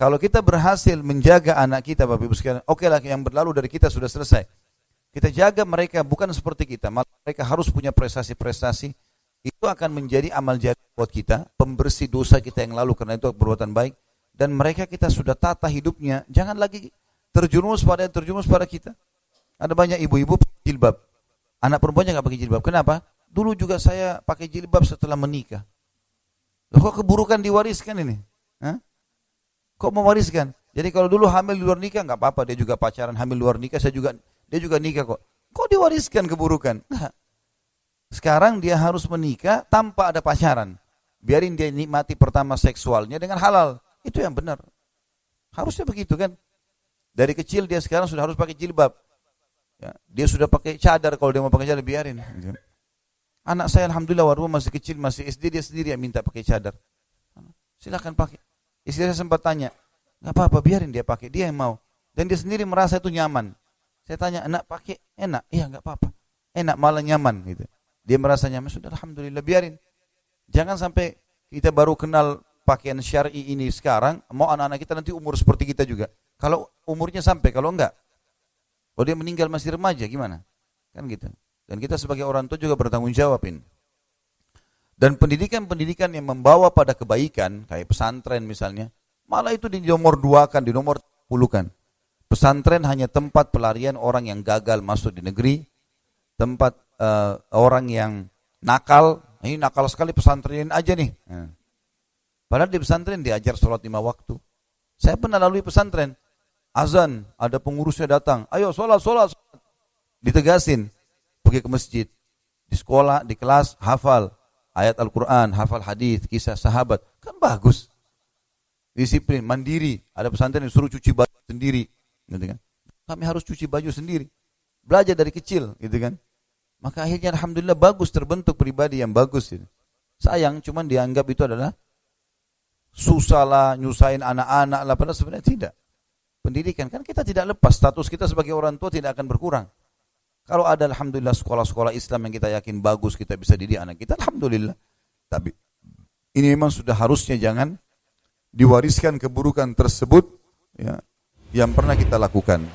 Kalau kita berhasil menjaga anak kita, Bapak Ibu sekalian, oke lah yang berlalu dari kita sudah selesai. Kita jaga mereka bukan seperti kita, mereka harus punya prestasi-prestasi. Itu akan menjadi amal jari buat kita, pembersih dosa kita yang lalu karena itu perbuatan baik. Dan mereka kita sudah tata hidupnya, jangan lagi terjerumus pada terjerumus pada kita. Ada banyak ibu-ibu jilbab. Anak perempuannya nggak pakai jilbab. Kenapa? Dulu juga saya pakai jilbab setelah menikah. Loh, kok keburukan diwariskan ini? Hah? Kok mewariskan? Jadi kalau dulu hamil luar nikah nggak apa-apa, dia juga pacaran hamil luar nikah, saya juga dia juga nikah kok. Kok diwariskan keburukan? Enggak. Sekarang dia harus menikah tanpa ada pacaran. Biarin dia nikmati pertama seksualnya dengan halal. Itu yang benar. Harusnya begitu kan? Dari kecil dia sekarang sudah harus pakai jilbab. Ya, dia sudah pakai cadar kalau dia mau pakai cadar biarin. Anak saya alhamdulillah waru masih kecil masih SD dia sendiri yang minta pakai cadar. Silakan pakai. Istri saya sempat tanya, nggak apa-apa, biarin dia pakai, dia yang mau. Dan dia sendiri merasa itu nyaman. Saya tanya, enak pakai? Enak. Iya, nggak apa-apa. Enak, malah nyaman gitu. Dia merasa nyaman, sudah alhamdulillah, biarin. Jangan sampai kita baru kenal pakaian syar'i ini sekarang, mau anak-anak kita nanti umur seperti kita juga. Kalau umurnya sampai, kalau enggak, kalau dia meninggal masih remaja, gimana? Kan gitu. Dan kita sebagai orang tua juga bertanggung jawabin. Dan pendidikan-pendidikan yang membawa pada kebaikan, kayak pesantren misalnya, malah itu di nomor dua kan, di nomor puluhkan. Pesantren hanya tempat pelarian orang yang gagal masuk di negeri, tempat uh, orang yang nakal, ini nakal sekali pesantren aja nih. Nah. Padahal di pesantren diajar sholat lima waktu. Saya pernah lalui pesantren, azan, ada pengurusnya datang, ayo sholat, sholat, sholat. Ditegasin, pergi ke masjid. Di sekolah, di kelas, hafal ayat Al-Quran, hafal hadis, kisah sahabat, kan bagus. Disiplin, mandiri. Ada pesantren yang suruh cuci baju sendiri, gitu kan? Kami harus cuci baju sendiri. Belajar dari kecil, gitu kan? Maka akhirnya alhamdulillah bagus terbentuk pribadi yang bagus. Gitu. Sayang, cuman dianggap itu adalah susah lah, nyusahin anak-anak lah, padahal sebenarnya tidak. Pendidikan kan kita tidak lepas, status kita sebagai orang tua tidak akan berkurang. Kalau ada alhamdulillah sekolah-sekolah Islam yang kita yakin bagus kita bisa didik anak kita, alhamdulillah. Tapi ini memang sudah harusnya jangan diwariskan keburukan tersebut ya, yang pernah kita lakukan.